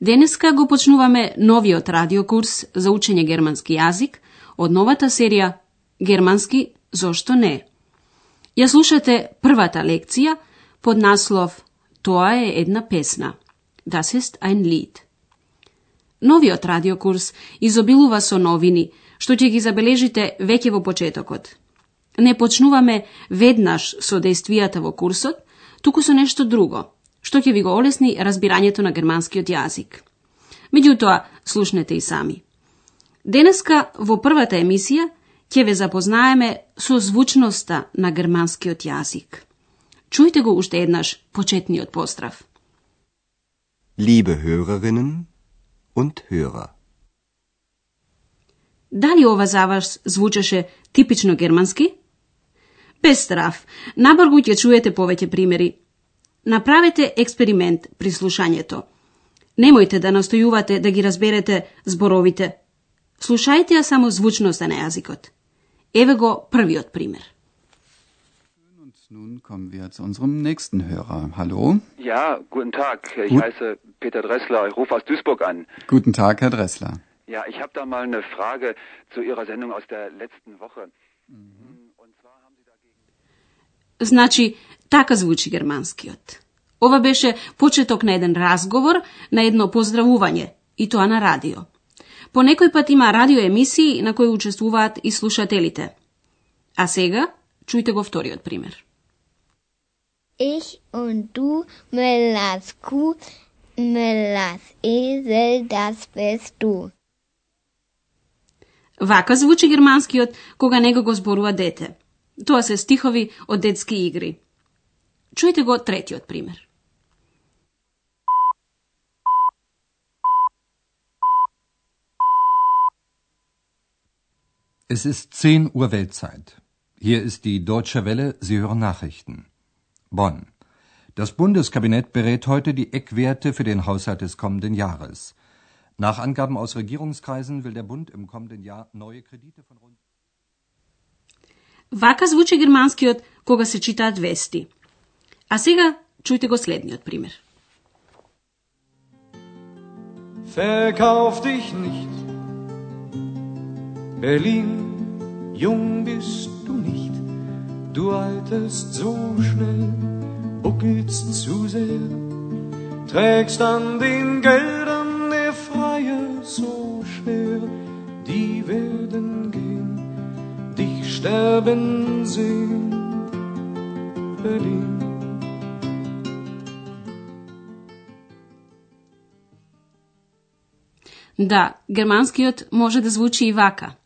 Денеска го почнуваме новиот радиокурс за учење германски јазик од новата серија Германски зошто не. Ја слушате првата лекција под наслов Тоа е една песна. Das ist ein Lied. Новиот радиокурс изобилува со новини, што ќе ги забележите веќе во почетокот. Не почнуваме веднаш со действијата во курсот, туку со нешто друго, што ќе ви го олесни разбирањето на германскиот јазик. Меѓутоа, слушнете и сами. Денеска во првата емисија ќе ве запознаеме со звучноста на германскиот јазик. Чујте го уште еднаш почетниот поздрав. Liebe Hörerinnen und Hörer. Дали ова за вас звучеше типично германски? Без страв, набргу ќе чуете повеќе примери. Направете експеримент при слушањето. Немојте да настојувате да ги разберете зборовите. Слушајте ја само звучноста на јазикот. Еве го првиот пример. Und nun kommen wir zu unserem nächsten Hörer. Hallo. Ja, guten Tag. Ich Gut. heiße Peter Dressler. Ich rufe aus Duisburg an. Guten Tag, Herr Dressler. Ja, ich habe da mal eine Frage zu Ihrer Sendung aus der letzten Woche. Und zwar haben Sie dagegen. Значи, така звучи германскиот. Ова беше почеток на еден разговор, на едно поздравување, и тоа на радио. По некој пат има радиоемисии на кои учествуваат и слушателите. А сега, чујте го вториот пример. Ich und du, Müllers Kuh, Müllers Esel, das bist du. Вака звучи германскиот кога него го зборува дете. Тоа се стихови од детски игри. Чујте го третиот пример. Es ist 10 Uhr Weltzeit. Hier ist die Deutsche Welle, Sie hören Nachrichten. Bonn. Das Bundeskabinett berät heute die Eckwerte für den Haushalt des kommenden Jahres. Nach Angaben aus Regierungskreisen will der Bund im kommenden Jahr neue Kredite von rund Вака звучи германскиот кога се читаат вести. А сега чујте го следниот пример. Verkauf dich nicht. Berlin, jung bist du nicht. Du alterst so schnell, buckelst zu sehr. Trägst an den Geldern der Freier so schwer. Die werden gehen, dich sterben sehen. Да, германскиот може да звучи и вака.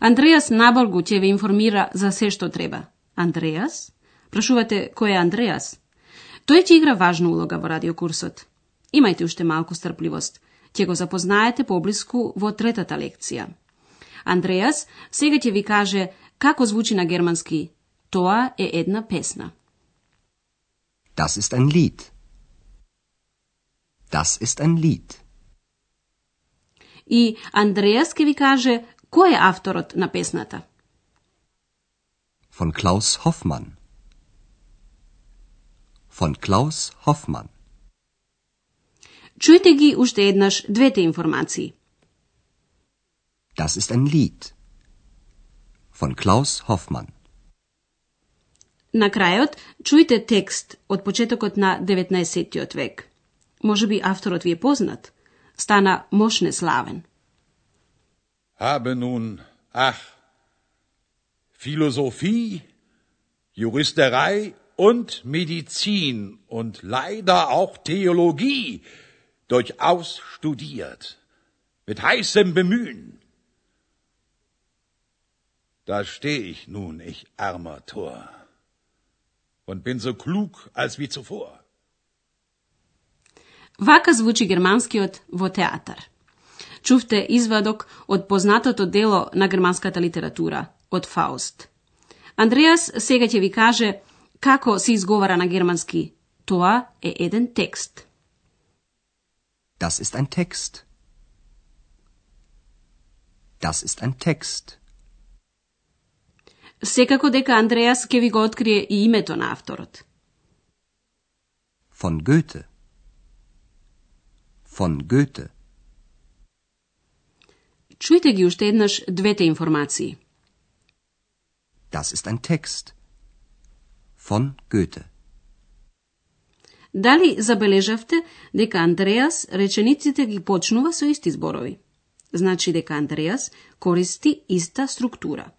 Андреас наборгу ќе ве информира за се што треба. Андреас? Прашувате кој е Андреас? Тој ќе игра важна улога во радиокурсот. Имајте уште малку стрпливост. Ќе го запознаете поблиску во третата лекција. Андреас сега ќе ви каже како звучи на германски Тоа е една песна. Das ist ein Lied. Das ist ein Lied. И Андреас ќе ви каже кој е авторот на песната. Von Klaus Hoffmann. Von Klaus Hoffmann. Чујте ги уште еднаш двете информации. Das ist ein Lied. Von Klaus Hoffmann. На крајот, чујте текст од почетокот на 19. век. Може би авторот ви е познат. stana moćne slaven. Habe nun, ach, Philosophie, Juristerei und Medizin und leider auch Theologie durchaus studiert, mit heißem Bemühen. Da steh ich nun, ich armer Tor, und bin so klug als wie zuvor. Вака звучи германскиот во театар. Чувте извадок од познатото дело на германската литература, од Фауст. Андреас сега ќе ви каже како се изговара на германски. Тоа е еден текст. Das ist ein Text. Das ist ein Text. Секако дека Андреас ќе ви го открие и името на авторот. Von Goethe. Von Goethe. Чујте ги уште еднаш двете информации. Das ist ein Text. Von Goethe. Дали забележавте дека Андреас речениците ги почнува со исти зборови? Значи дека Андреас користи иста структура.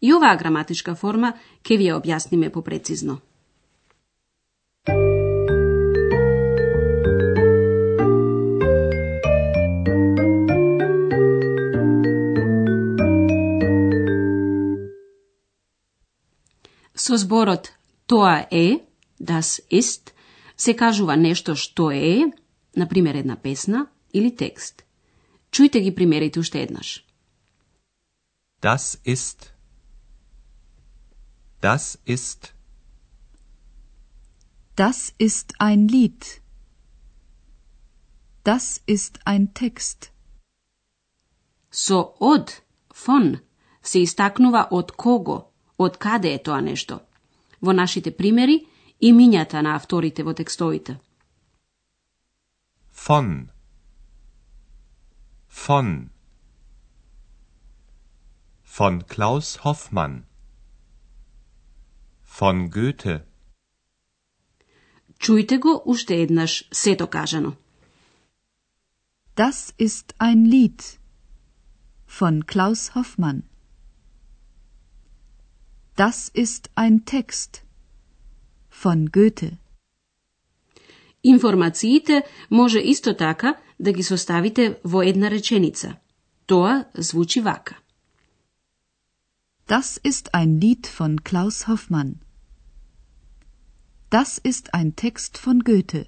И оваа граматичка форма ќе ви ја објасниме попрецизно. Со зборот тоа е, das ist, се кажува нешто што е, на пример една песна или текст. Чујте ги примерите уште еднаш. Das ist. Das ist. Das ist ein Lied. Das ist ein Text. Со од, фон, се истакнува од кого, од каде е тоа нешто. Во нашите примери, имињата на авторите во текстовите. Von. Von. Von Klaus Hoffmann. Von Goethe. Чујте го уште еднаш сето кажано. Das ist ein Lied von Klaus Hoffmann. Das ist ein Text von Goethe. Информациите може исто така да ги составите во една реченица. Тоа звучи вака. Das ist ein Lied von Klaus Hoffmann. Das ist ein Text von Goethe.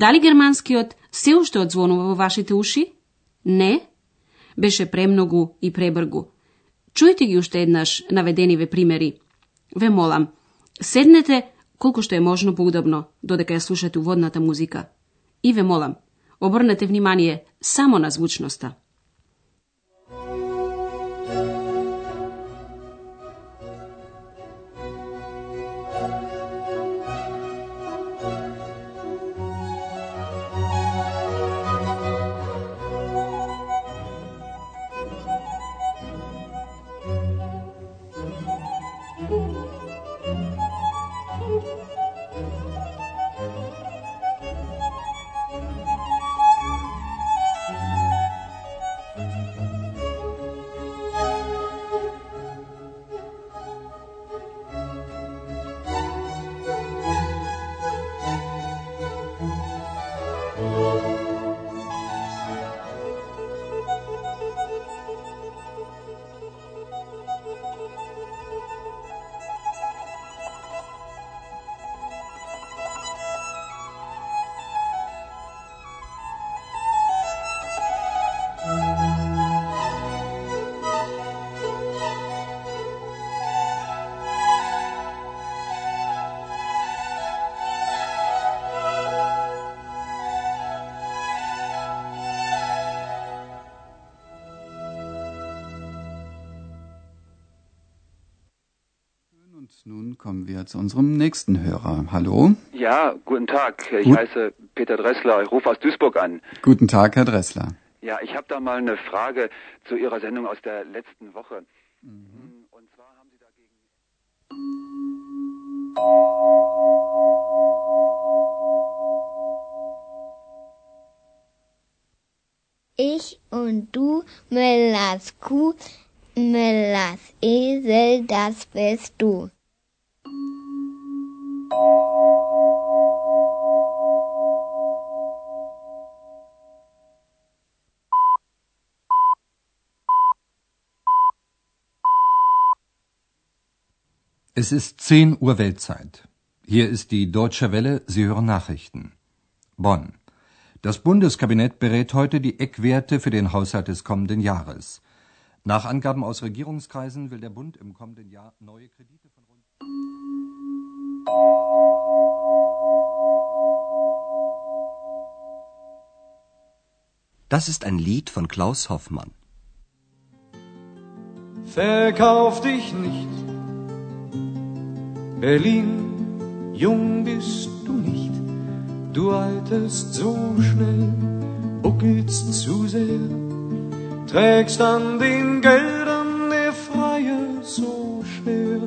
Дали германскиот се уште одзвонува во вашите уши? Не? Беше премногу и пребргу. Чујте ги уште еднаш наведениве примери. Ве молам, седнете колку што е можно поудобно, додека ја слушате уводната музика. И ве молам, обрнете внимание само на звучноста. Nun kommen wir zu unserem nächsten Hörer. Hallo? Ja, guten Tag. Ich Gut. heiße Peter Dressler. Ich rufe aus Duisburg an. Guten Tag, Herr Dressler. Ja, ich habe da mal eine Frage zu Ihrer Sendung aus der letzten Woche. Und zwar haben Sie dagegen. Ich und du, Mellas Kuh, Mellas Esel, das bist du. Es ist 10 Uhr Weltzeit. Hier ist die Deutsche Welle, Sie hören Nachrichten. Bonn. Das Bundeskabinett berät heute die Eckwerte für den Haushalt des kommenden Jahres. Nach Angaben aus Regierungskreisen will der Bund im kommenden Jahr neue Kredite von rund Das ist ein Lied von Klaus Hoffmann. Verkauf dich nicht, Berlin, jung bist du nicht, du alterst so schnell, buckelst zu sehr, trägst an den Geldern der Freier so schwer,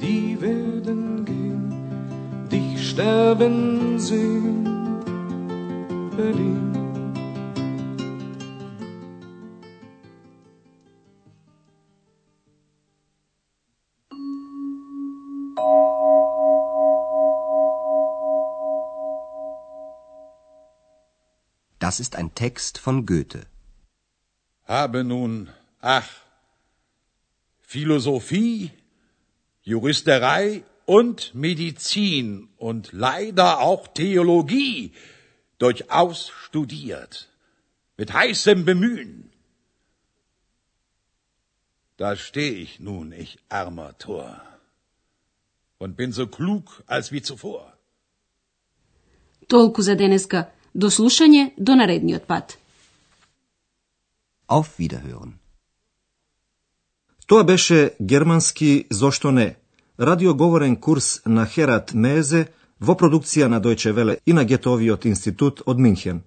die werden gehen, dich sterben sehen, Berlin. Das ist ein Text von Goethe. Habe nun, ach, Philosophie, Juristerei und Medizin und leider auch Theologie durchaus studiert, mit heißem Bemühen. Da steh ich nun, ich armer Tor, und bin so klug als wie zuvor. Толку за денеска. До слушање до наредниот пат. Auf Wiederhören. Тоа беше германски Зошто не? Радиоговорен курс на Херат Мезе во продукција на Дојче Веле и на Гетовиот институт од Минхен.